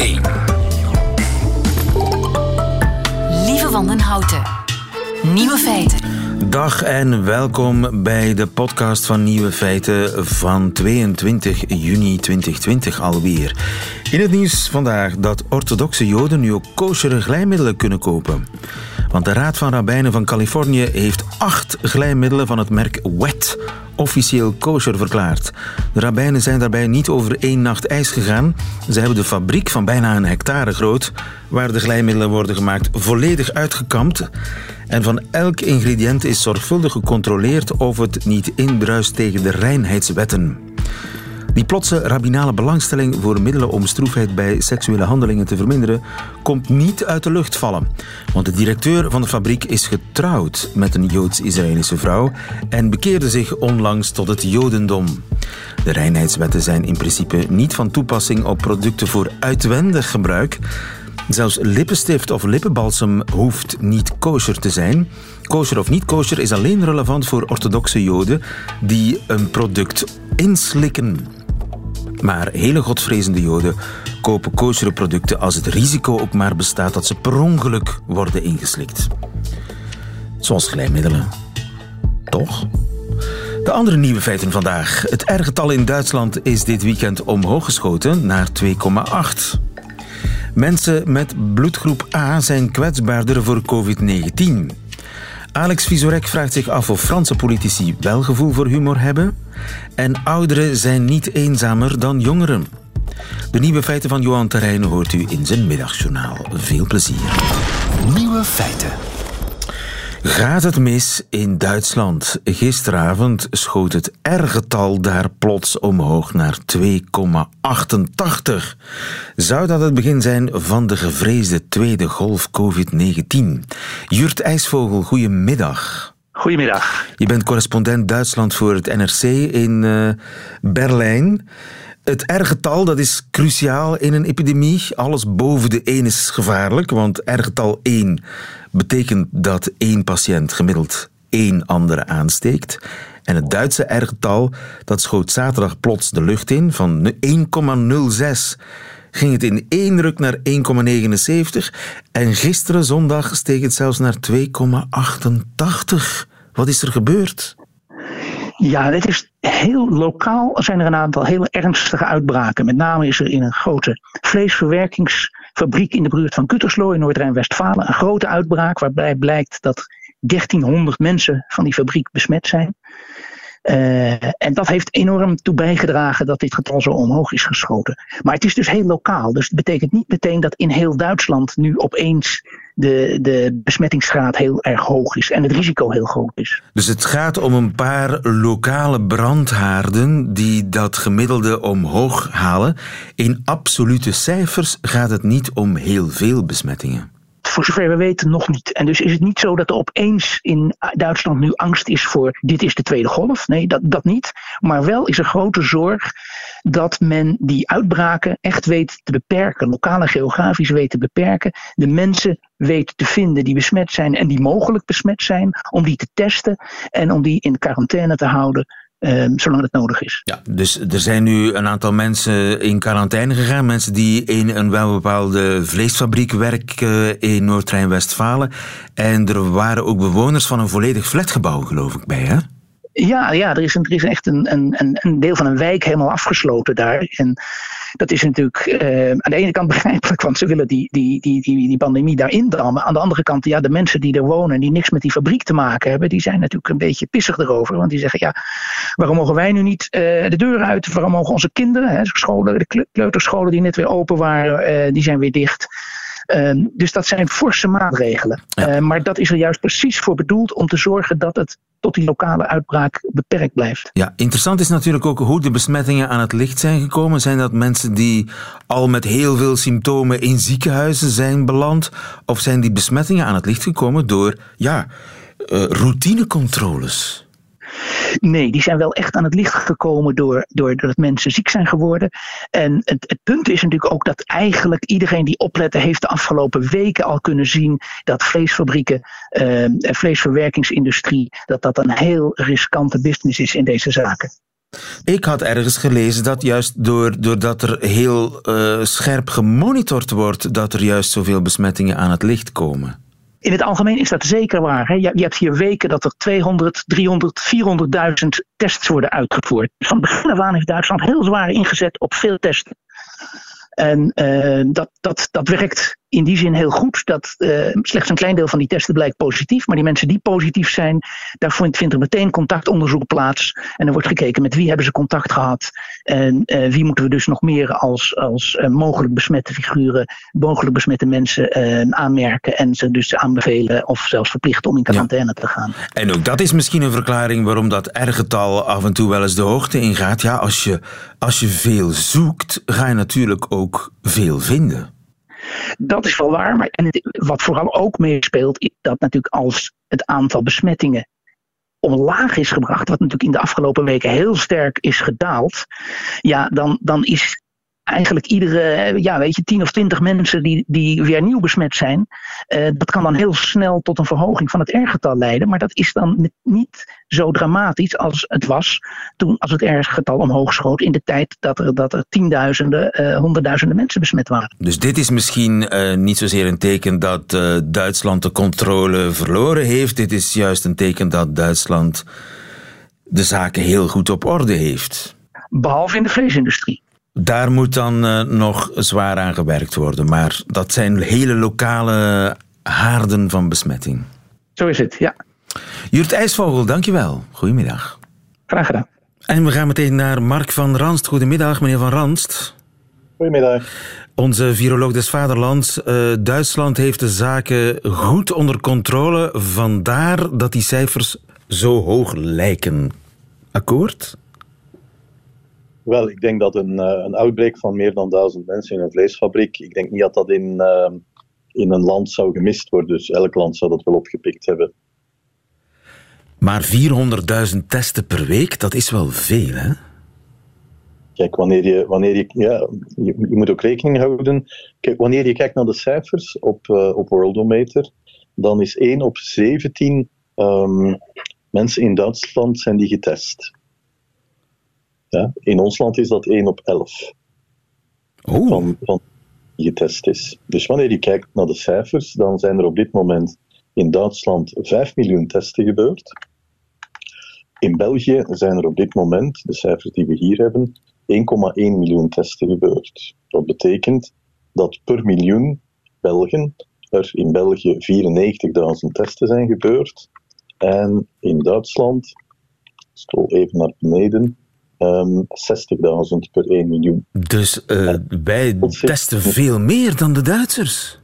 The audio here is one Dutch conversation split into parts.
1. Lieve Wandenhouten. Nieuwe feiten. Dag en welkom bij de podcast van Nieuwe Feiten van 22 juni 2020 alweer. In het nieuws vandaag dat orthodoxe Joden nu ook kosheren glijmiddelen kunnen kopen. Want de Raad van Rabbijnen van Californië heeft acht glijmiddelen van het merk Wet officieel kosher verklaard. De rabbijnen zijn daarbij niet over één nacht ijs gegaan. Ze hebben de fabriek van bijna een hectare groot, waar de glijmiddelen worden gemaakt, volledig uitgekampt. En van elk ingrediënt is zorgvuldig gecontroleerd of het niet indruist tegen de reinheidswetten. Die plotse rabbinale belangstelling voor middelen om stroefheid bij seksuele handelingen te verminderen, komt niet uit de lucht vallen. Want de directeur van de fabriek is getrouwd met een Joods-Israëlische vrouw en bekeerde zich onlangs tot het Jodendom. De reinheidswetten zijn in principe niet van toepassing op producten voor uitwendig gebruik. Zelfs lippenstift of lippenbalsem hoeft niet kosher te zijn. Kosher of niet kosher is alleen relevant voor orthodoxe Joden die een product inslikken. Maar hele godvrezende Joden kopen kosher producten als het risico ook maar bestaat dat ze per ongeluk worden ingeslikt. Zoals glijmiddelen. Toch? De andere nieuwe feiten vandaag. Het R-getal in Duitsland is dit weekend omhoog geschoten naar 2,8. Mensen met bloedgroep A zijn kwetsbaarder voor COVID-19. Alex Visorek vraagt zich af of Franse politici wel gevoel voor humor hebben. En ouderen zijn niet eenzamer dan jongeren. De nieuwe feiten van Johan Terrein hoort u in zijn middagjournaal. Veel plezier. Nieuwe feiten. Gaat het mis in Duitsland? Gisteravond schoot het R-getal daar plots omhoog naar 2,88. Zou dat het begin zijn van de gevreesde tweede golf COVID-19? Jurt IJsvogel, goedemiddag. Goedemiddag. Je bent correspondent Duitsland voor het NRC in uh, Berlijn. Het R-getal dat is cruciaal in een epidemie. Alles boven de 1 is gevaarlijk, want R-getal 1 betekent dat één patiënt gemiddeld één andere aansteekt. En het Duitse R-getal dat schoot zaterdag plots de lucht in. Van 1,06 ging het in één ruk naar 1,79. En gisteren zondag steeg het zelfs naar 2,88. Wat is er gebeurd? Ja, dit is heel lokaal zijn er een aantal hele ernstige uitbraken. Met name is er in een grote vleesverwerkingsfabriek in de buurt van Kutterslo in Noord-Rijn-Westfalen een grote uitbraak waarbij blijkt dat 1300 mensen van die fabriek besmet zijn. Uh, en dat heeft enorm toe bijgedragen dat dit getal zo omhoog is geschoten. Maar het is dus heel lokaal. Dus het betekent niet meteen dat in heel Duitsland nu opeens de, de besmettingsgraad heel erg hoog is en het risico heel groot is. Dus het gaat om een paar lokale brandhaarden die dat gemiddelde omhoog halen. In absolute cijfers gaat het niet om heel veel besmettingen voor zover we weten nog niet. En dus is het niet zo dat er opeens in Duitsland nu angst is voor dit is de tweede golf. Nee, dat, dat niet. Maar wel is er grote zorg dat men die uitbraken echt weet te beperken. Lokaal en geografisch weet te beperken. De mensen weet te vinden die besmet zijn en die mogelijk besmet zijn. Om die te testen en om die in quarantaine te houden Um, zolang het nodig is. Ja, dus er zijn nu een aantal mensen in quarantaine gegaan. Mensen die in een welbepaalde vleesfabriek werken in Noord-Rijn-Westfalen. En er waren ook bewoners van een volledig flatgebouw, geloof ik, bij, hè? Ja, ja er, is een, er is echt een, een, een deel van een wijk helemaal afgesloten daar. En dat is natuurlijk uh, aan de ene kant begrijpelijk, want ze willen die, die, die, die, die pandemie daarin dammen. Aan de andere kant, ja, de mensen die er wonen, die niks met die fabriek te maken hebben, die zijn natuurlijk een beetje pissig erover. Want die zeggen, ja, waarom mogen wij nu niet uh, de deur uit? Waarom mogen onze kinderen, hè, de kleuterscholen die net weer open waren, uh, die zijn weer dicht. Uh, dus dat zijn forse maatregelen. Ja. Uh, maar dat is er juist precies voor bedoeld om te zorgen dat het tot die lokale uitbraak beperkt blijft. Ja, interessant is natuurlijk ook hoe de besmettingen aan het licht zijn gekomen. Zijn dat mensen die al met heel veel symptomen in ziekenhuizen zijn beland? Of zijn die besmettingen aan het licht gekomen door ja, uh, routinecontroles? Nee, die zijn wel echt aan het licht gekomen door, doordat mensen ziek zijn geworden. En het, het, punt is natuurlijk ook dat eigenlijk iedereen die oplette heeft de afgelopen weken al kunnen zien dat vleesfabrieken en uh, vleesverwerkingsindustrie, dat dat een heel riskante business is in deze zaken. Ik had ergens gelezen dat juist door, doordat er heel uh, scherp gemonitord wordt, dat er juist zoveel besmettingen aan het licht komen. In het algemeen is dat zeker waar. Hè? Je, hebt hier weken dat er 200, 300, 400.000 tests worden uitgevoerd. Van begin af aan heeft Duitsland heel zwaar ingezet op veel testen. En uh, dat, dat, dat werkt in die zin heel goed. Dat uh, slechts een klein deel van die testen blijkt positief. Maar die mensen die positief zijn, daar vindt er meteen contactonderzoek plaats. En er wordt gekeken met wie hebben ze contact gehad. En uh, wie moeten we dus nog meer als, als mogelijk besmette figuren, mogelijk besmette mensen aanmerken. En ze dus aanbevelen of zelfs verplichten om in quarantaine ja. te gaan. En ook dat is misschien een verklaring waarom dat R-getal af en toe wel eens de hoogte ingaat. Ja, als je, als je veel zoekt, ga je natuurlijk ook veel vinden. Dat is wel waar. Maar en wat vooral ook meespeelt, is dat natuurlijk als het aantal besmettingen omlaag is gebracht, wat natuurlijk in de afgelopen weken heel sterk is gedaald, ja, dan, dan is eigenlijk iedere, ja, weet je, 10 of 20 mensen die, die weer nieuw besmet zijn, uh, dat kan dan heel snel tot een verhoging van het R-getal leiden. Maar dat is dan niet zo dramatisch als het was toen als het R-getal omhoog schoot in de tijd dat er, dat er tienduizenden, uh, honderdduizenden mensen besmet waren. Dus dit is misschien uh, niet zozeer een teken dat Duitsland de controle verloren heeft. Dit is juist een teken dat Duitsland de zaken heel goed op orde heeft. Behalve in de vleesindustrie. Daar moet dan uh, nog zwaar aan gewerkt worden. Maar dat zijn hele lokale haarden van besmetting. Zo is het, ja. Jurt IJsvogel, dankjewel. Goedemiddag. Graag gedaan. En we gaan meteen naar Mark van Ranst. Goedemiddag, meneer van Ranst. Goedemiddag. Onze viroloog des Vaderlands. Uh, Duitsland heeft de zaken goed onder controle. Vandaar dat die cijfers zo hoog lijken. Akkoord? Wel, ik denk dat een, uh, een outbreak van meer dan duizend mensen in een vleesfabriek, ik denk niet dat dat in, uh, in een land zou gemist worden. Dus elk land zou dat wel opgepikt hebben. Maar 400.000 testen per week, dat is wel veel, hè? Kijk, wanneer je, wanneer je, ja, je, je moet ook rekening houden. Kijk, wanneer je kijkt naar de cijfers op, uh, op Worldometer, dan is 1 op 17 um, mensen in Duitsland zijn die getest. Ja, in ons land is dat 1 op 11 oh. van, van die getest is. Dus wanneer je kijkt naar de cijfers, dan zijn er op dit moment in Duitsland 5 miljoen testen gebeurd. In België zijn er op dit moment, de cijfers die we hier hebben, 1,1 miljoen testen gebeurd. Dat betekent dat per miljoen Belgen er in België 94.000 testen zijn gebeurd. En in Duitsland, scroll even naar beneden, um, 60.000 per 1 miljoen. Dus uh, wij testen veel meer dan de Duitsers?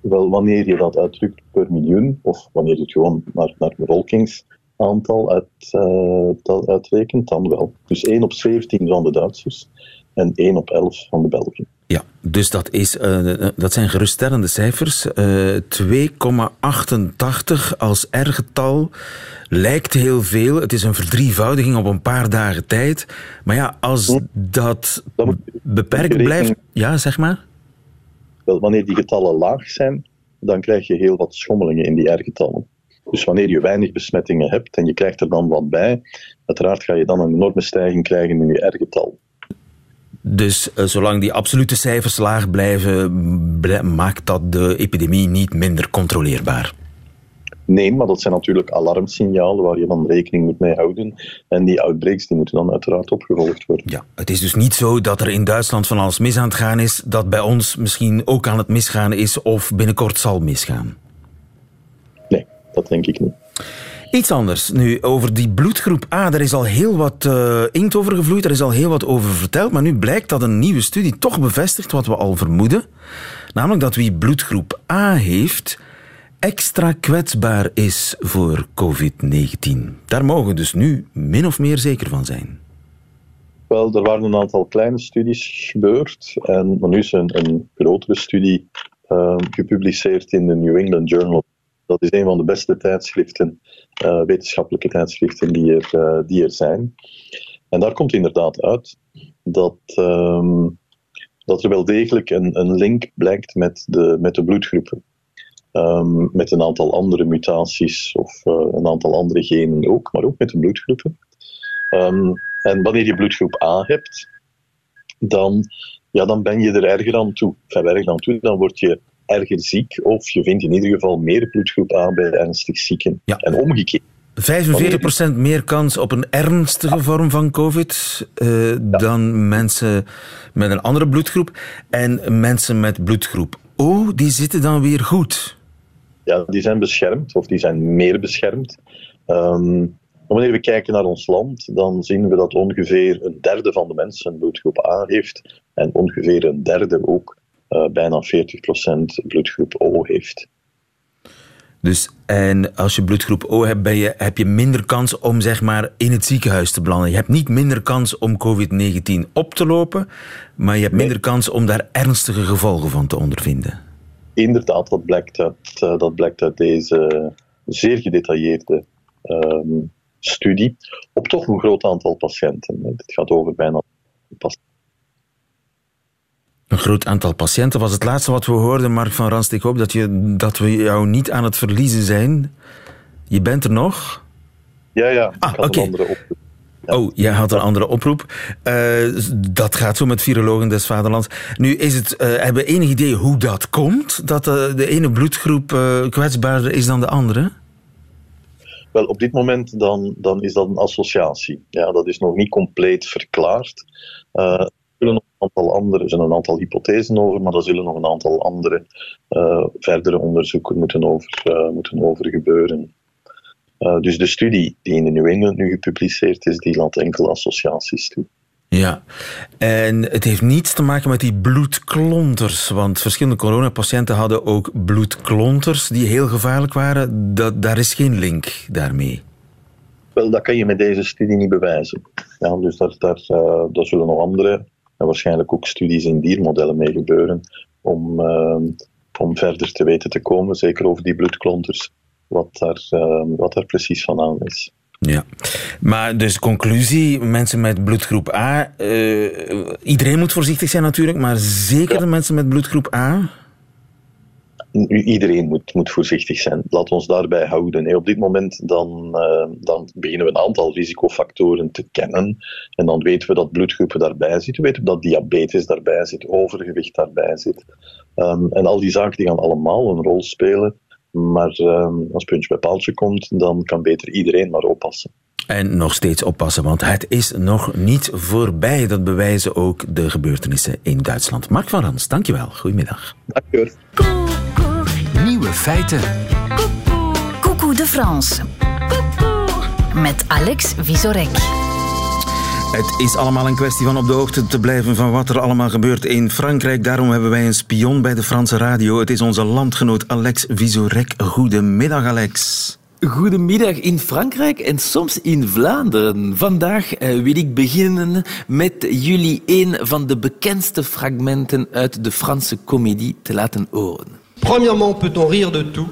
Wel, wanneer je dat uitdrukt per miljoen, of wanneer je het gewoon naar, naar bevolkingsaantal uit, uh, uitrekent, dan wel. Dus 1 op 17 van de Duitsers en 1 op 11 van de Belgen. Ja, dus dat, is, uh, dat zijn geruststellende cijfers. Uh, 2,88 als R-getal lijkt heel veel. Het is een verdrievoudiging op een paar dagen tijd. Maar ja, als dat beperkt blijft... Ja, zeg maar. Wel, wanneer die getallen laag zijn, dan krijg je heel wat schommelingen in die R-getallen. Dus wanneer je weinig besmettingen hebt en je krijgt er dan wat bij, uiteraard ga je dan een enorme stijging krijgen in je R-getal. Dus uh, zolang die absolute cijfers laag blijven, blij, maakt dat de epidemie niet minder controleerbaar. Nee, maar dat zijn natuurlijk alarmsignalen waar je dan rekening moet mee houden. En die outbreaks die moeten dan uiteraard opgevolgd worden. Ja, het is dus niet zo dat er in Duitsland van alles mis aan het gaan is, dat bij ons misschien ook aan het misgaan is of binnenkort zal misgaan. Nee, dat denk ik niet. Iets anders. Nu, over die bloedgroep A, daar is al heel wat uh, inkt over gevloeid, er is al heel wat over verteld, maar nu blijkt dat een nieuwe studie toch bevestigt wat we al vermoeden. Namelijk dat wie bloedgroep A heeft, extra kwetsbaar is voor COVID-19. Daar mogen we dus nu min of meer zeker van zijn. Wel, er waren een aantal kleine studies gebeurd en nu is een, een grotere studie uh, gepubliceerd in de New England Journal. Dat is een van de beste tijdschriften, uh, wetenschappelijke tijdschriften die er, uh, die er zijn. En daar komt inderdaad uit dat, um, dat er wel degelijk een, een link blijkt met de, met de bloedgroepen. Um, met een aantal andere mutaties of uh, een aantal andere genen ook, maar ook met de bloedgroepen. Um, En wanneer je bloedgroep A hebt, dan, ja, dan ben je er erger aan toe. Enfin, aan toe, dan word je erger ziek of je vindt in ieder geval meer bloedgroep A bij ernstig zieken. Ja. En omgekeerd. 45% meer kans op een ernstige vorm van COVID uh, dan mensen met een andere bloedgroep. En mensen met bloedgroep O, die zitten dan weer goed. Ja, die zijn beschermd, of die zijn meer beschermd. Um, wanneer we kijken naar ons land, dan zien we dat ongeveer een derde van de mensen bloedgroep A heeft en ongeveer een derde ook bijna 40% bloedgroep O heeft. Dus en als je bloedgroep O hebt, ben je, heb je minder kans om zeg maar, in het ziekenhuis te belanden. Je hebt niet minder kans om COVID-19 op te lopen, maar je hebt minder kans om daar ernstige gevolgen van te ondervinden. Inderdaad, dat blijkt uit, uh, dat blijkt uit deze zeer gedetailleerde uh, studie op toch een groot aantal patiënten. Het gaat over bijna patiënten. Een groot aantal patiënten was het laatste wat we hoorden, Mark van Ranst. Ik hoop dat, je, dat we jou niet aan het verliezen zijn. Je bent er nog? Ja, ja. Ah, oké. Okay. Ja. Oh, jij had een andere oproep. Uh, dat gaat zo met virologen des vaderlands. Nu is het, uh, hebben we enig idee hoe dat komt? Dat uh, de ene bloedgroep kwetsbaarder is dan de andere? Wel, op dit moment dan, dan is dat een associatie. Ja, dat is nog niet compleet verklaard. Er zullen nog een aantal andere, er zijn een aantal hypothesen over, maar er zullen nog een aantal andere verdere onderzoeken moeten over, moeten over gebeuren. Uh, dus de studie die in de New England nu gepubliceerd is, die laat enkele associaties toe. Ja, en het heeft niets te maken met die bloedklonters. Want verschillende coronapatiënten hadden ook bloedklonters die heel gevaarlijk waren. Dat, daar is geen link daarmee. Wel, dat kan je met deze studie niet bewijzen. Ja, dus daar, daar, uh, daar zullen nog andere, en waarschijnlijk ook studies in diermodellen mee gebeuren, om, uh, om verder te weten te komen, zeker over die bloedklonters wat daar, uh, wat daar precies van aan is. Ja, maar dus conclusie, mensen met bloedgroep A, uh, iedereen moet voorzichtig zijn natuurlijk, maar zeker ja. de mensen met bloedgroep A? Iedereen moet, moet voorzichtig zijn. Laat ons daarbij houden. Hey, op dit moment dan, uh, dan beginnen we een aantal risicofactoren te kennen. En dan weten we dat bloedgroepen daarbij zitten. We weten dat diabetes daarbij zit, overgewicht daarbij zit. Um, en al die zaken die gaan allemaal een rol spelen. Maar uh, als puntje bij paaltje komt, dan kan beter iedereen maar oppassen. En nog steeds oppassen, want het is nog niet voorbij. Dat bewijzen ook de gebeurtenissen in Duitsland. Mark van Rans, dankjewel. Goedemiddag. Dankjewel. Feiten. Coucou de France. Met Alex Visorek. Het is allemaal een kwestie van op de hoogte te blijven van wat er allemaal gebeurt in Frankrijk. Daarom hebben wij een spion bij de Franse radio. Het is onze landgenoot Alex Visorek. Goedemiddag, Alex. Goedemiddag in Frankrijk en soms in Vlaanderen. Vandaag uh, wil ik beginnen met jullie een van de bekendste fragmenten uit de Franse comedie te laten horen. Premièrement, peut-on rire de tout?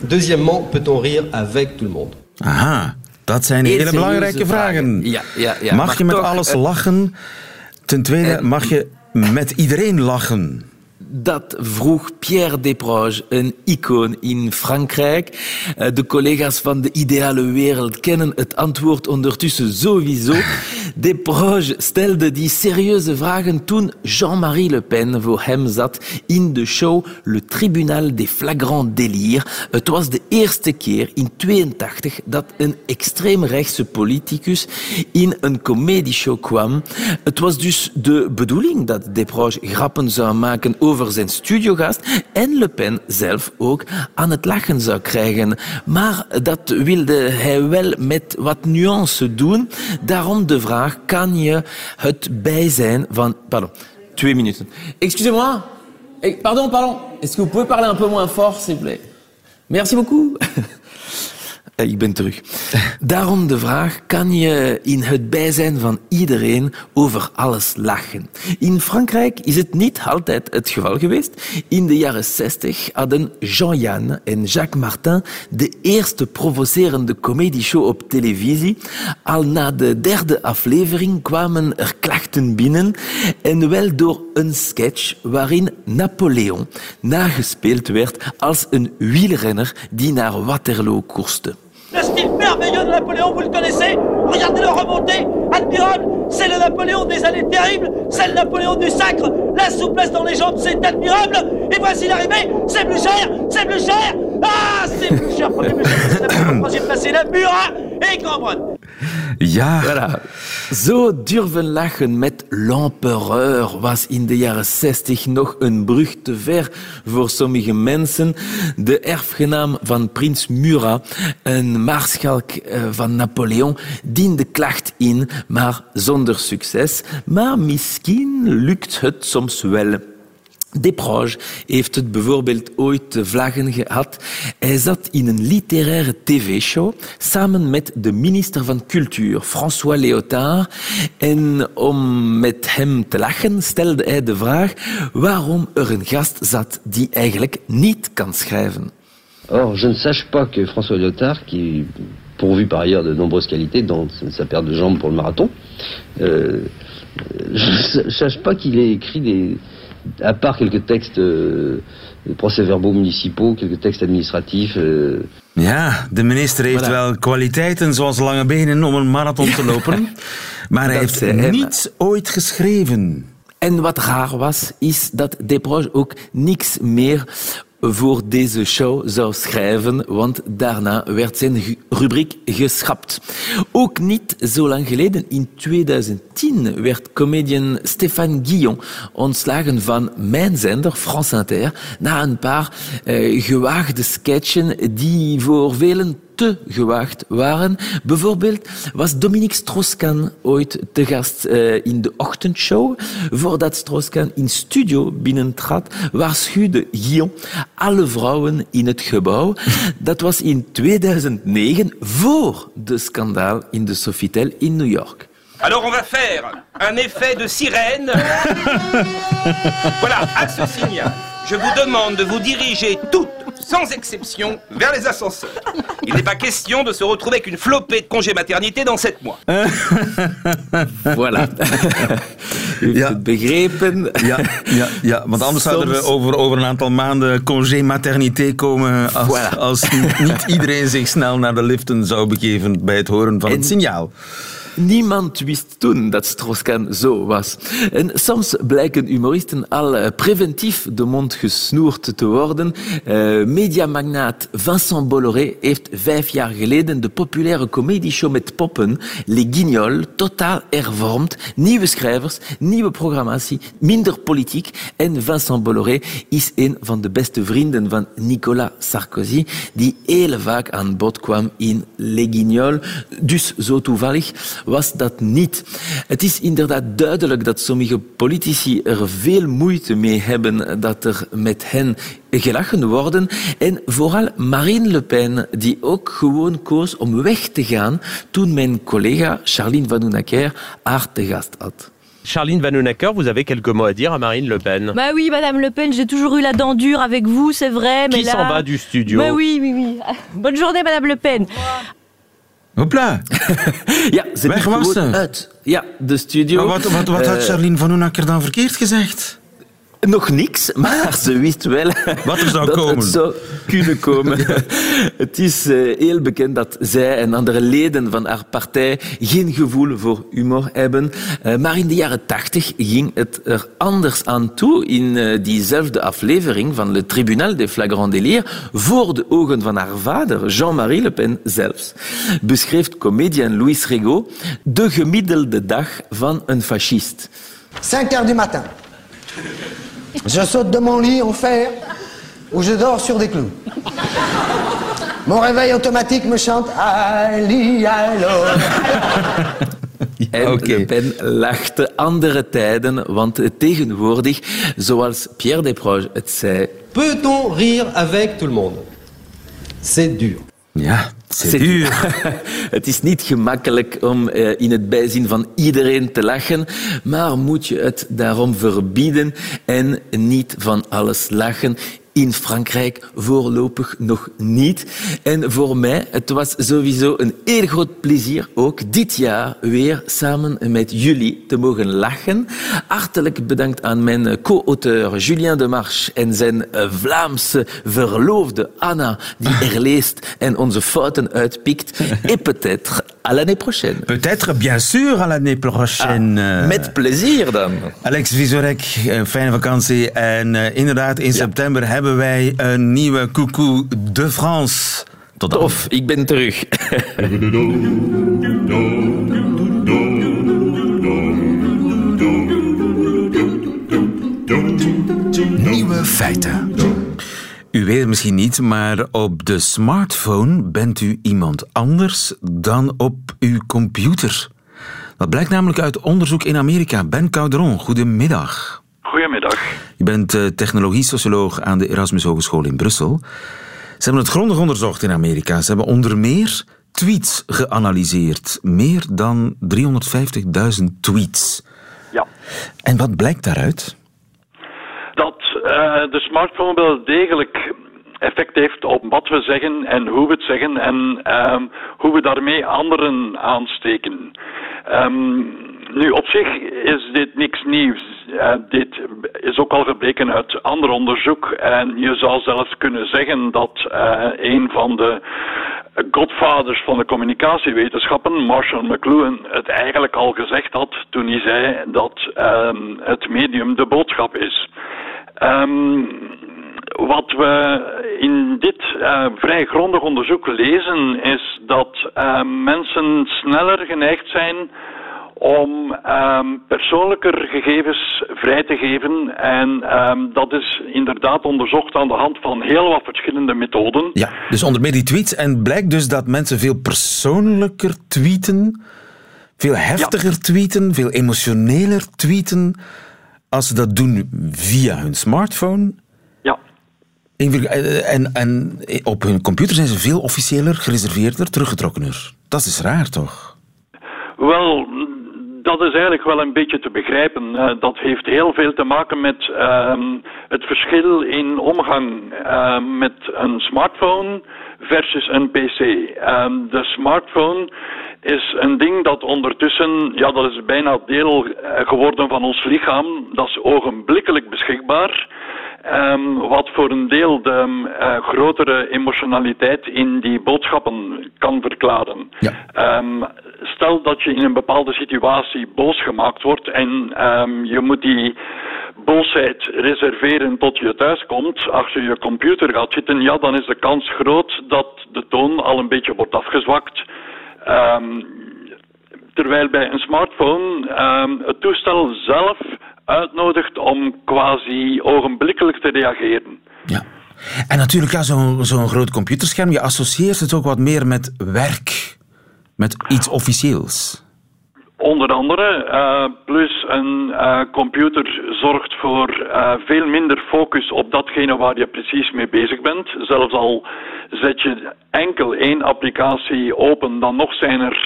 Deuxièmement, peut-on rire avec tout le monde? Aha, dat zijn hele belangrijke vragen. Ja, ja, ja. Mag je met toch, alles lachen? Ten tweede, mag je met iedereen lachen? Dat vroeg Pierre Desproges, een icoon in Frankrijk. Eh, de collega's van de ideale wereld kennen het antwoord ondertussen sowieso. Desproges stelde die serieuze vragen toen Jean-Marie Le Pen voor hem zat in de show Le Tribunal des Flagrants Délires. Het was de eerste keer in 82 dat een extreemrechtse politicus in een comedieshow kwam. Het was dus de bedoeling dat Desproges grappen zou maken over zijn studiogast en Le Pen zelf ook aan het lachen zou krijgen. Maar dat wilde hij wel met wat nuance doen. Daarom de vraag, kan je het van... Pardon, twee minuten. Excusez-moi. Pardon, pardon. Est-ce que vous pouvez parler un peu moins fort, s'il vous plaît? Merci beaucoup. Ik ben terug. Daarom de vraag, kan je in het bijzijn van iedereen over alles lachen? In Frankrijk is het niet altijd het geval geweest. In de jaren 60 hadden Jean-Yann en Jacques Martin de eerste provocerende comedieshow op televisie. Al na de derde aflevering kwamen er klachten binnen en wel door een sketch waarin Napoleon nagespeeld werd als een wielrenner die naar Waterloo koerste. Le style merveilleux de Napoléon, vous le connaissez Regardez-le remonter admirable. C'est le Napoléon des années terribles. C'est le Napoléon du sacre. La souplesse dans les jambes, c'est admirable. Et voici l'arrivée. C'est plus cher. C'est plus cher. Ah, c'est plus cher. Premier plus cher. Troisième placé, la Murat et Cambronne. Ja, Voilà. Zo durven lachen met l'empereur was in de jaren 60 nog een brug te ver voor sommige mensen. De erfgenaam van prins Murat, een maarschalk eh, van Napoleon, diende klacht in, maar zonder succes. Maar misschien lukt het soms wel. Desproges heeft het bijvoorbeeld ooit vlaggen gehad. Hij zat in een literaire tv-show samen met de minister van Cultuur, François Léotard. En om met hem te lachen stelde hij de vraag waarom er een gast zat die eigenlijk niet kan schrijven. Or, je ne sache pas que François Lyotard, qui pourvu par ailleurs de nombreuses qualités, dont sa paire de jambes pour le marathon, euh, je ne sache pas qu'il ait écrit des, à part quelques textes euh, de procès-verbaux municipaux, quelques textes administratifs. euh, ja, de minister heeft Voilà. wel kwaliteiten zoals lange benen om een marathon te lopen. Maar hij Dat heeft hij, niets ooit geschreven. En wat raar was, is dat Desproges ook niks meer voor deze show zou schrijven, want daarna werd zijn ru- rubriek geschrapt. Ook niet zo lang geleden, in 2010, werd comedian Stéphane Guillon ontslagen van mijn zender, France Inter, na een paar eh, gewaagde sketchen die voor velen te gewaagd waren. Bijvoorbeeld was Dominique Strauss-Kahn ooit te gast eh, in de ochtendshow. Voordat Strauss-Kahn in studio binnentrad, waarschuwde Guillaume alle vrouwen in het gebouw. Dat was in 2009, voor de schandaal in de Sofitel in New York. Alors on va faire un effet de sirène. voilà, à ce signal, je vous demande de vous diriger toutes, sans exception, vers les ascenseurs. Il n'est pas question de se retrouver avec une flopée de congés maternité dans sept mois. Voilà. U heeft Ja. het begrepen. Ja, ja, ja want anders zouden we Soms- over, over een aantal maanden congé maternité komen als, Voilà. als niet, niet iedereen zich snel naar de liften zou begeven bij het horen van En- het signaal. Niemand wist toen dat Strauss-Kahn zo was. En soms blijken humoristen al eh, preventief de mond gesnoerd te worden. Eh, mediamagnaat Vincent Bolloré heeft vijf jaar geleden de populaire comedieshow met poppen Les Guignols totaal hervormd. Nieuwe schrijvers, nieuwe programmatie, minder politiek. En Vincent Bolloré is een van de beste vrienden van Nicolas Sarkozy, die heel vaak aan bod kwam in Les Guignols. Dus zo toevallig was dat niet. Het is inderdaad duidelijk dat sommige politici er veel moeite mee hebben dat er met hen gelachen worden. En vooral Marine Le Pen, die ook gewoon koos om weg te gaan toen mijn collega Charline Van Hoenacker haar te gast had. Charline Vanhoenacker, vous avez quelques mots à dire à Marine Le Pen. Bah oui, Madame Le Pen, j'ai toujours eu la dent dure avec vous, c'est vrai. Mais Qui là... s'en va du studio Bah oui, oui, oui. Bonne journée, Madame Le Pen. Hopla. Ja, ze Weg was ze. uit. Ja, de studio. Maar wat, wat, wat had Eh, Charlene van Hoenakker dan verkeerd gezegd? Nog niks, maar ze wist wel Wat er zou dat komen. het zou kunnen komen. Het is eh, heel bekend dat zij en andere leden van haar partij geen gevoel voor humor hebben. Eh, maar in de jaren tachtig ging het er anders aan toe in eh, diezelfde aflevering van Le Tribunal des Flagrants Délires voor de ogen van haar vader, Jean-Marie Le Pen zelfs. Beschreef comedian Louis Regaud de gemiddelde dag van een fascist. 5 heures du matin. Je saute de mon lit en fer où je dors sur des clous. Mon réveil automatique me chante Ali, allo. En Oké. Le Pen lachte andere tijden, want tegenwoordig, zoals Pierre Desproges het zei, Peut-on rire avec tout le monde? C'est dur. Ja, c'est duur. het is niet gemakkelijk om eh, in het bijzien van iedereen te lachen, maar moet je het daarom verbieden en niet van alles lachen. In Frankrijk voorlopig nog niet. En voor mij, het was sowieso een heel groot plezier ook dit jaar weer samen met jullie te mogen lachen. Hartelijk bedankt aan mijn co-auteur Julien de Marche en zijn Vlaamse verloofde Anna, die er leest en onze fouten uitpikt. Et peut-être à l'année prochaine. Peut-être, bien sûr, à l'année prochaine. Ah, met plezier dan. Alex Visorek, fijne vakantie. En uh, inderdaad, in ja. september hebben wij een nieuwe Coucou de France. Tot dan. Tof, ik ben terug. Nieuwe feiten. U weet het misschien niet, maar op de smartphone bent u iemand anders dan op uw computer. Dat blijkt namelijk uit onderzoek in Amerika. Ben Caudron, goedemiddag. Goedemiddag. Je bent uh, technologie-socioloog aan de Erasmus Hogeschool in Brussel. Ze hebben het grondig onderzocht in Amerika. Ze hebben onder meer tweets geanalyseerd. Meer dan 350.000 tweets. Ja. En wat blijkt daaruit? Dat uh, de smartphone wel degelijk effect heeft op wat we zeggen en hoe we het zeggen en uh, hoe we daarmee anderen aansteken. Um, nu, op zich is dit niks nieuws. Uh, dit is ook al gebleken uit ander onderzoek. En je zou zelfs kunnen zeggen dat uh, een van de godvaders van de communicatiewetenschappen, Marshall McLuhan, het eigenlijk al gezegd had toen hij zei dat um, het medium de boodschap is. Um, wat we in dit uh, vrij grondig onderzoek lezen is dat mensen sneller geneigd zijn om um, persoonlijker gegevens vrij te geven. En um, dat is inderdaad onderzocht aan de hand van heel wat verschillende methoden. Ja, dus onder meer die tweets. En blijkt dus dat mensen veel persoonlijker tweeten, veel heftiger ja. tweeten, veel emotioneler tweeten, als ze dat doen via hun smartphone. Ja. En, en op hun computer zijn ze veel officiëler, gereserveerder, teruggetrokkener. Dat is raar, toch? Wel, dat is eigenlijk wel een beetje te begrijpen. Uh, dat heeft heel veel te maken met uh, het verschil in omgang uh, met een smartphone versus een PC. Ehm, de smartphone is een ding dat ondertussen, ja, dat is bijna deel eh, geworden van ons lichaam. Dat is ogenblikkelijk beschikbaar. Um, wat voor een deel de uh, grotere emotionaliteit in die boodschappen kan verklaren. Ja. Um, stel dat je in een bepaalde situatie boos gemaakt wordt en um, je moet die boosheid reserveren tot je thuis komt, achter je computer gaat zitten, ja, dan is de kans groot dat de toon al een beetje wordt afgezwakt. terwijl bij een smartphone het toestel zelf uitnodigt om quasi ogenblikkelijk te reageren. Ja. En natuurlijk, ja, zo'n groot computerscherm, je associeert het ook wat meer met werk, met iets officieels. Onder andere, uh, plus een uh, computer zorgt voor uh, veel minder focus op datgene waar je precies mee bezig bent. Zelfs al zet je enkel één applicatie open, dan nog zijn er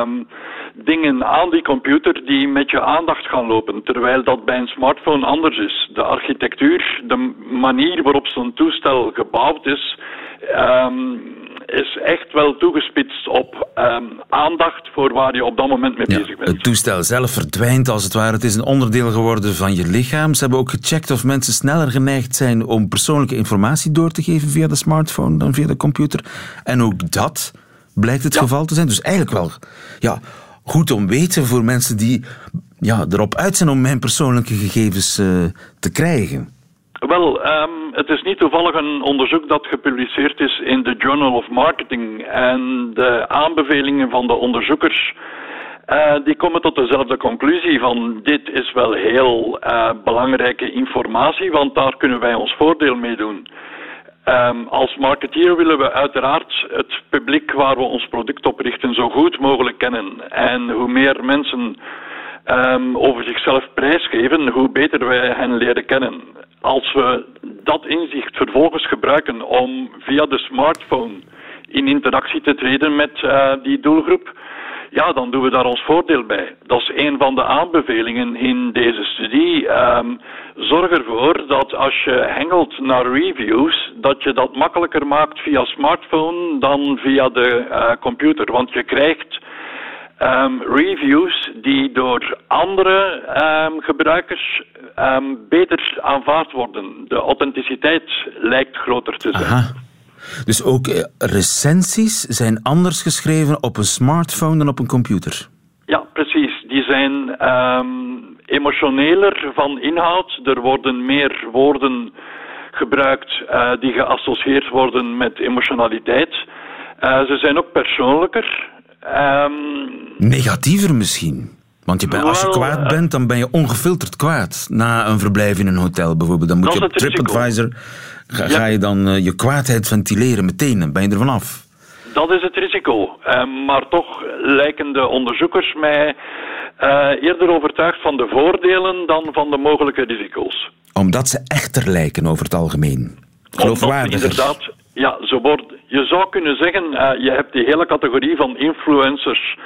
um, dingen aan die computer die met je aandacht gaan lopen, terwijl dat bij een smartphone anders is. De architectuur, de manier waarop zo'n toestel gebouwd is, um, is echt wel toegespitst op um, aandacht voor waar je op dat moment mee ja, bezig bent. Het toestel zelf verdwijnt als het ware. Het is een onderdeel geworden van je lichaam. Ze hebben ook gecheckt of mensen sneller geneigd zijn om persoonlijke informatie door te geven via de smartphone dan via de computer. En ook dat blijkt het ja. geval te zijn. Dus eigenlijk wel ja, goed om weten voor mensen die ja, erop uit zijn om mijn persoonlijke gegevens uh, te krijgen. Wel, um, het is niet toevallig een onderzoek dat gepubliceerd is in de Journal of Marketing. En de aanbevelingen van de onderzoekers. Uh, die komen tot dezelfde conclusie van dit is wel heel uh, belangrijke informatie, want daar kunnen wij ons voordeel mee doen. Um, als marketeer willen we uiteraard het publiek waar we ons product op richten zo goed mogelijk kennen. En hoe meer mensen um, over zichzelf prijsgeven, hoe beter wij hen leren kennen. Als we dat inzicht vervolgens gebruiken om via de smartphone in interactie te treden met uh, die doelgroep, ja, dan doen we daar ons voordeel bij. Dat is een van de aanbevelingen in deze studie. Ehm, zorg ervoor dat als je hengelt naar reviews, dat je dat makkelijker maakt via smartphone dan via de eh, computer. Want je krijgt ehm, reviews die door andere ehm, gebruikers beter aanvaard worden. De authenticiteit lijkt groter te zijn. Dus ook eh, recensies zijn anders geschreven op een smartphone dan op een computer? Ja, precies. Die zijn emotioneler van inhoud. Er worden meer woorden gebruikt uh, die geassocieerd worden met emotionaliteit. Uh, ze zijn ook persoonlijker. Um, Negatiever misschien? Want je als je kwaad bent, dan ben je ongefilterd kwaad. Na een verblijf in een hotel bijvoorbeeld. Dan moet je op TripAdvisor Ga, je dan uh, je kwaadheid ventileren meteen? Ben je er vanaf? Dat is het risico. Uh, maar toch lijken de onderzoekers mij uh, eerder overtuigd van de voordelen dan van de mogelijke risico's. Omdat ze echter lijken over het algemeen. Geloofwaardiger. Inderdaad, ja, zo wordt, je zou kunnen zeggen, je hebt die hele categorie van influencers...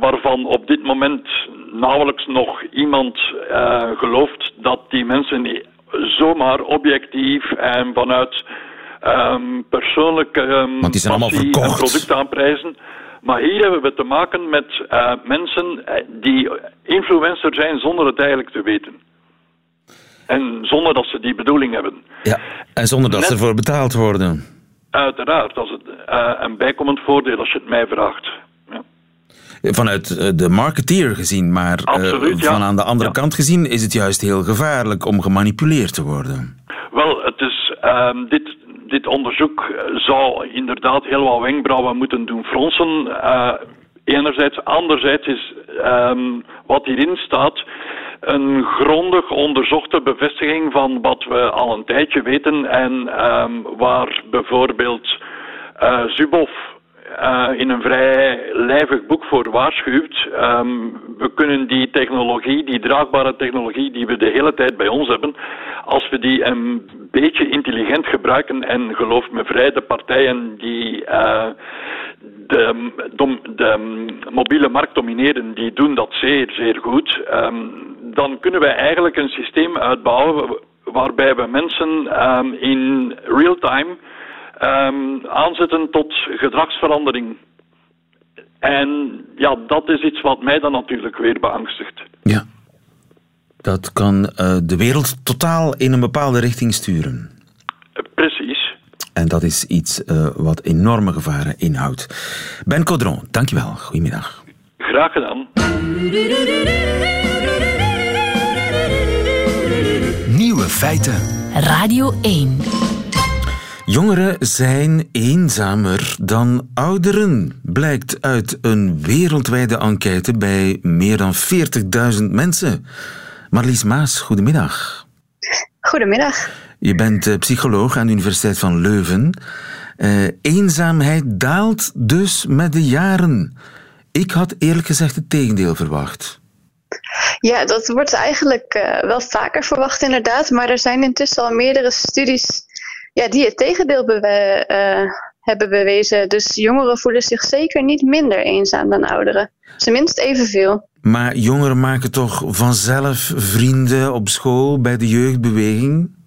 waarvan op dit moment nauwelijks nog iemand gelooft dat die mensen zomaar objectief en vanuit um, persoonlijke um, zijn allemaal verkocht. product aanprijzen. Maar hier hebben we te maken met mensen eh, die influencer zijn zonder het eigenlijk te weten. En zonder dat ze die bedoeling hebben. Ja, en zonder dat ze ervoor betaald worden. Uiteraard, dat is het, uh, een bijkomend voordeel als je het mij vraagt vanuit eh, de marketeer gezien, maar Absoluut, uh, van aan de andere kant gezien is het juist heel gevaarlijk om gemanipuleerd te worden. Wel, het is, uh, dit, dit onderzoek zou inderdaad heel wat wenkbrauwen moeten doen fronsen. Enerzijds, anderzijds is um, wat hierin staat een grondig onderzochte bevestiging van wat we al een tijdje weten en um, waar bijvoorbeeld uh, Zuboff uh, in een vrij lijvig boek voor waarschuwt. Um, we kunnen die technologie, die draagbare technologie die we de hele tijd bij ons hebben, als we die een beetje intelligent gebruiken en geloof me vrij, de partijen die uh, de, de, de, mobiele markt domineren, die doen dat zeer, zeer goed. Um, dan kunnen wij eigenlijk een systeem uitbouwen waarbij we mensen um, in real time um, aanzetten tot gedragsverandering. En ja, dat is iets wat mij dan natuurlijk weer beangstigt. Ja. Dat kan uh, de wereld totaal in een bepaalde richting sturen. Precies. En dat is iets uh, wat enorme gevaren inhoudt. Ben Codron, dankjewel. Goedemiddag. Graag gedaan. Feiten. Radio 1. Jongeren zijn eenzamer dan ouderen, blijkt uit een wereldwijde enquête bij meer dan 40.000 mensen. Marlies Maas, goedemiddag. Goedemiddag. Je bent eh, psycholoog aan de Universiteit van Leuven. Uh, eenzaamheid daalt dus met de jaren. Ik had eerlijk gezegd het tegendeel verwacht. Ja, dat wordt eigenlijk uh, wel vaker verwacht inderdaad. Maar er zijn intussen al meerdere studies ja, die het tegendeel bewe uh, hebben bewezen. Dus jongeren voelen zich zeker niet minder eenzaam dan ouderen. Tenminste evenveel. Maar jongeren maken toch vanzelf vrienden op school bij de jeugdbeweging?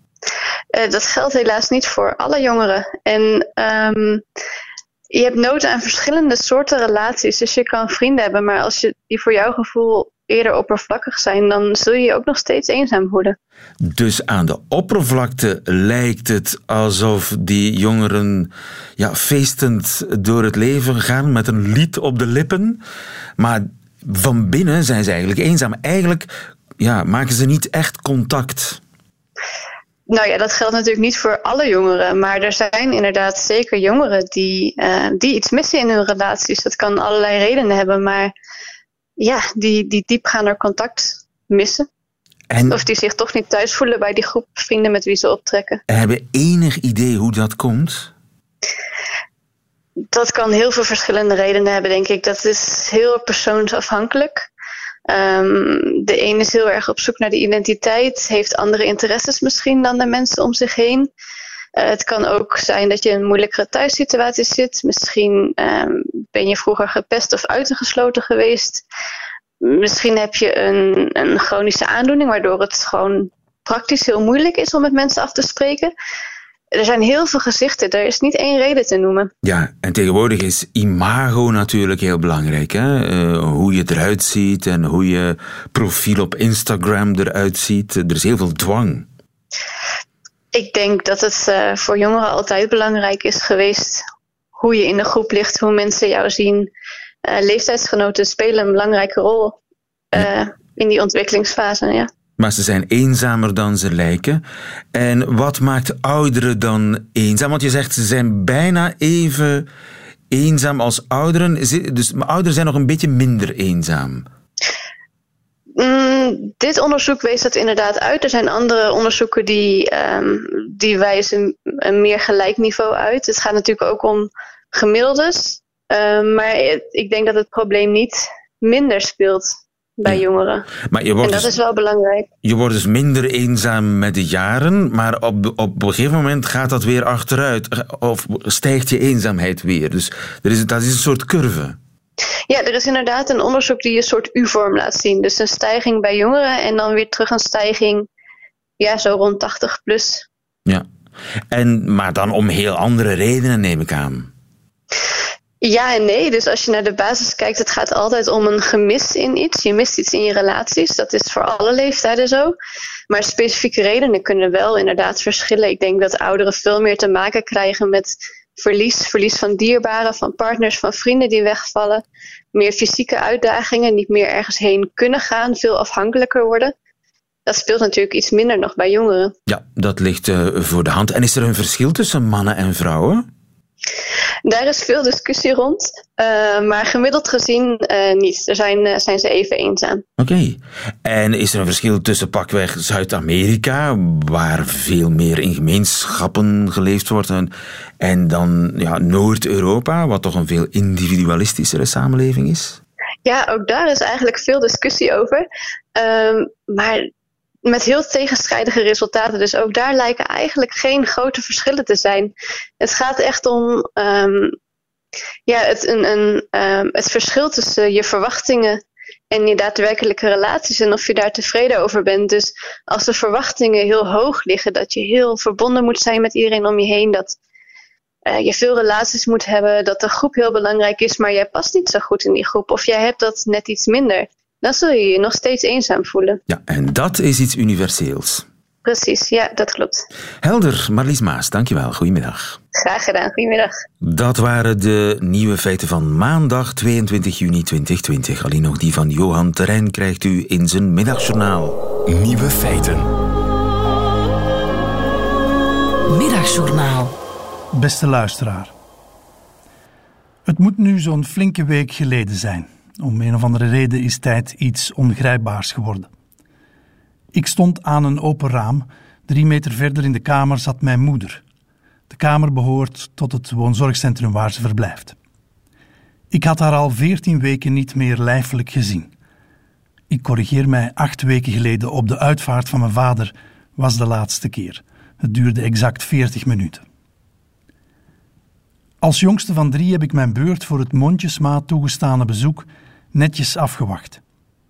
Uh, dat geldt helaas niet voor alle jongeren. En um, je hebt nood aan verschillende soorten relaties. Dus je kan vrienden hebben, maar als je die voor jouw gevoel eerder oppervlakkig zijn, dan zul je je ook nog steeds eenzaam voelen. Dus aan de oppervlakte lijkt het alsof die jongeren ja, feestend door het leven gaan met een lied op de lippen. Maar van binnen zijn ze eigenlijk eenzaam. Eigenlijk ja, maken ze niet echt contact. Nou ja, dat geldt natuurlijk niet voor alle jongeren. Maar er zijn inderdaad zeker jongeren die, uh, die iets missen in hun relaties. Dat kan allerlei redenen hebben. Maar ja, die, die diepgaander contact missen. En of die zich toch niet thuis voelen bij die groep vrienden met wie ze optrekken. Hebben enig idee hoe dat komt? Dat kan heel veel verschillende redenen hebben, denk ik. Dat is heel persoonsafhankelijk. Um, de een is heel erg op zoek naar de identiteit, heeft andere interesses misschien dan de mensen om zich heen. Eh, het kan ook zijn dat je in een moeilijkere thuissituatie zit. Misschien ehm, ben je vroeger gepest of uitgesloten geweest. Misschien heb je een, een chronische aandoening waardoor het gewoon praktisch heel moeilijk is om met mensen af te spreken. Er zijn heel veel gezichten, er is niet één reden te noemen. Ja, en tegenwoordig is imago natuurlijk heel belangrijk. Hè? Uh, hoe je eruit ziet en hoe je profiel op Instagram eruit ziet. Er is heel veel dwang. Ik denk dat het uh, voor jongeren altijd belangrijk is geweest hoe je in de groep ligt, hoe mensen jou zien. Uh, leeftijdsgenoten spelen een belangrijke rol in die ontwikkelingsfase. Ja. Maar ze zijn eenzamer dan ze lijken. En wat maakt ouderen dan eenzaam? Want je zegt ze zijn bijna even eenzaam als ouderen. Dus ouderen zijn nog een beetje minder eenzaam. Mm, dit onderzoek wees dat inderdaad uit. Er zijn andere onderzoeken die, um, die wijzen een meer gelijk niveau uit. Het gaat natuurlijk ook om gemiddeldes. Uh, maar ik denk dat het probleem niet minder speelt bij jongeren. Maar je wordt en dat dus, is wel belangrijk. Je wordt dus minder eenzaam met de jaren, maar op, op een gegeven moment gaat dat weer achteruit. Of stijgt je eenzaamheid weer. Dus er is, dat is een soort curve. Ja, er is inderdaad een onderzoek die een soort U-vorm laat zien. Dus een stijging bij jongeren en dan weer terug een stijging, ja, zo rond 80 plus. Ja, en, maar dan om heel andere redenen neem ik aan. Ja en nee. Dus als je naar de basis kijkt, het gaat altijd om een gemis in iets. Je mist iets in je relaties. Dat is voor alle leeftijden zo. Maar specifieke redenen kunnen wel inderdaad verschillen. Ik denk dat ouderen veel meer te maken krijgen met verlies. Verlies van dierbaren, van partners, van vrienden die wegvallen. Meer fysieke uitdagingen, niet meer ergens heen kunnen gaan. Veel afhankelijker worden. Dat speelt natuurlijk iets minder nog bij jongeren. Ja, dat ligt uh, voor de hand. En is er een verschil tussen mannen en vrouwen? Daar is veel discussie rond, uh, maar gemiddeld gezien uh, niet. Er zijn, uh, zijn ze even eenzaam. Oké. Okay. En is er een verschil tussen pakweg Zuid-Amerika, waar veel meer in gemeenschappen geleefd wordt, en, en dan ja, Noord-Europa, wat toch een veel individualistischere samenleving is? Ja, ook daar is eigenlijk veel discussie over. Um, maar met heel tegenstrijdige resultaten. Dus ook daar lijken eigenlijk geen grote verschillen te zijn. Het gaat echt om um, ja, het, een, een, um, het verschil tussen je verwachtingen en je daadwerkelijke relaties en of je daar tevreden over bent. Dus als de verwachtingen heel hoog liggen, dat je heel verbonden moet zijn met iedereen om je heen, dat uh, je veel relaties moet hebben, dat de groep heel belangrijk is, maar jij past niet zo goed in die groep of jij hebt dat net iets minder dan zul je je nog steeds eenzaam voelen. Ja, en dat is iets universeels. Precies, ja, dat klopt. Helder, Marlies Maas, dankjewel. Goedemiddag. Graag gedaan, goedemiddag. Dat waren de nieuwe feiten van maandag 22 juni 2020. Alleen nog die van Johan Terrein krijgt u in zijn middagjournaal. Nieuwe feiten. Middagjournaal. Beste luisteraar. Het moet nu zo'n flinke week geleden zijn. Om een of andere reden is tijd iets ongrijpbaars geworden. Ik stond aan een open raam. Drie meter verder in de kamer zat mijn moeder. De kamer behoort tot het woonzorgcentrum waar ze verblijft. Ik had haar al veertien weken niet meer lijfelijk gezien. Ik corrigeer mij acht weken geleden op de uitvaart van mijn vader was de laatste keer. Het duurde exact veertig minuten. Als jongste van drie heb ik mijn beurt voor het mondjesmaat toegestane bezoek netjes afgewacht.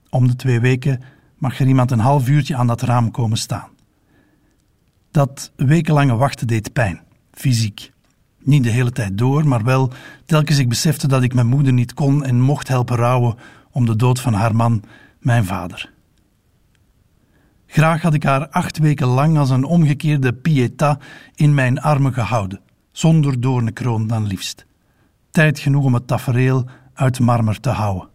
Om de twee weken mag er iemand een half uurtje aan dat raam komen staan. Dat wekenlange wachten deed pijn, fysiek. Niet de hele tijd door, maar wel telkens ik besefte dat ik mijn moeder niet kon en mocht helpen rouwen om de dood van haar man, mijn vader. Graag had ik haar acht weken lang als een omgekeerde pieta in mijn armen gehouden, zonder doornenkroon dan liefst. Tijd genoeg om het tafereel uit marmer te houden.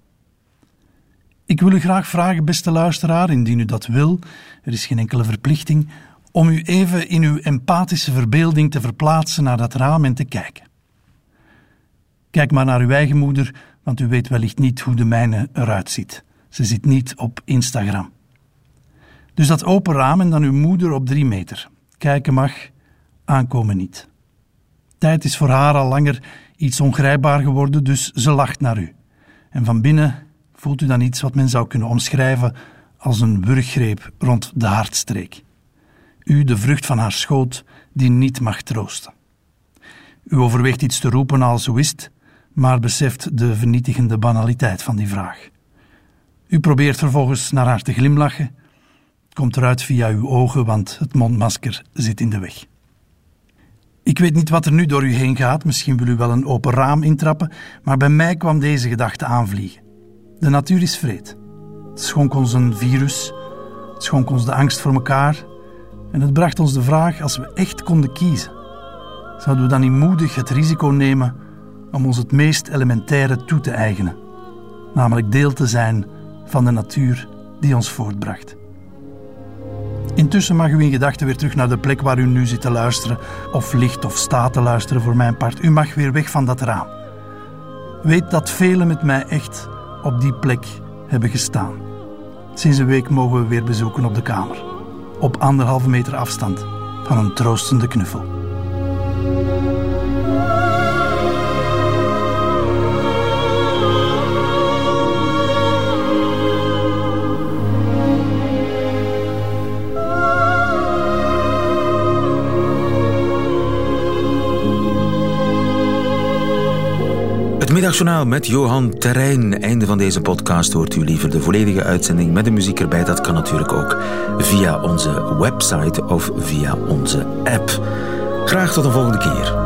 Ik wil u graag vragen, beste luisteraar, indien u dat wil, er is geen enkele verplichting, om u even in uw empathische verbeelding te verplaatsen naar dat raam en te kijken. Kijk maar naar uw eigen moeder, want u weet wellicht niet hoe de mijne eruit ziet. Ze zit niet op Instagram. Dus dat open raam en dan uw moeder op drie meter. Kijken mag, aankomen niet. Tijd is voor haar al langer iets ongrijpbaar geworden, dus ze lacht naar u. En van binnen voelt u dan iets wat men zou kunnen omschrijven als een wurggreep rond de hartstreek. U, de vrucht van haar schoot, die niet mag troosten. U overweegt iets te roepen als is het, maar beseft de vernietigende banaliteit van die vraag. U probeert vervolgens naar haar te glimlachen. Het komt eruit via uw ogen, want het mondmasker zit in de weg. Ik weet niet wat er nu door u heen gaat, misschien wil u wel een open raam intrappen, maar bij mij kwam deze gedachte aanvliegen. De natuur is vreed. Het schonk ons een virus, het schonk ons de angst voor elkaar en het bracht ons de vraag als we echt konden kiezen. Zouden we dan niet moedig het risico nemen om ons het meest elementaire toe te eigenen, namelijk deel te zijn van de natuur die ons voortbracht? Intussen mag u in gedachten weer terug naar de plek waar u nu zit te luisteren, of ligt of staat te luisteren voor mijn part. U mag weer weg van dat raam. Weet dat velen met mij echt op die plek hebben gestaan. Sinds een week mogen we weer bezoeken op de kamer. Op anderhalve meter afstand van een troostende knuffel. Middagjournaal met Johan Terrein. Einde van deze podcast hoort u liever de volledige uitzending met de muziek erbij. Dat kan natuurlijk ook via onze website of via onze app. Graag tot een volgende keer.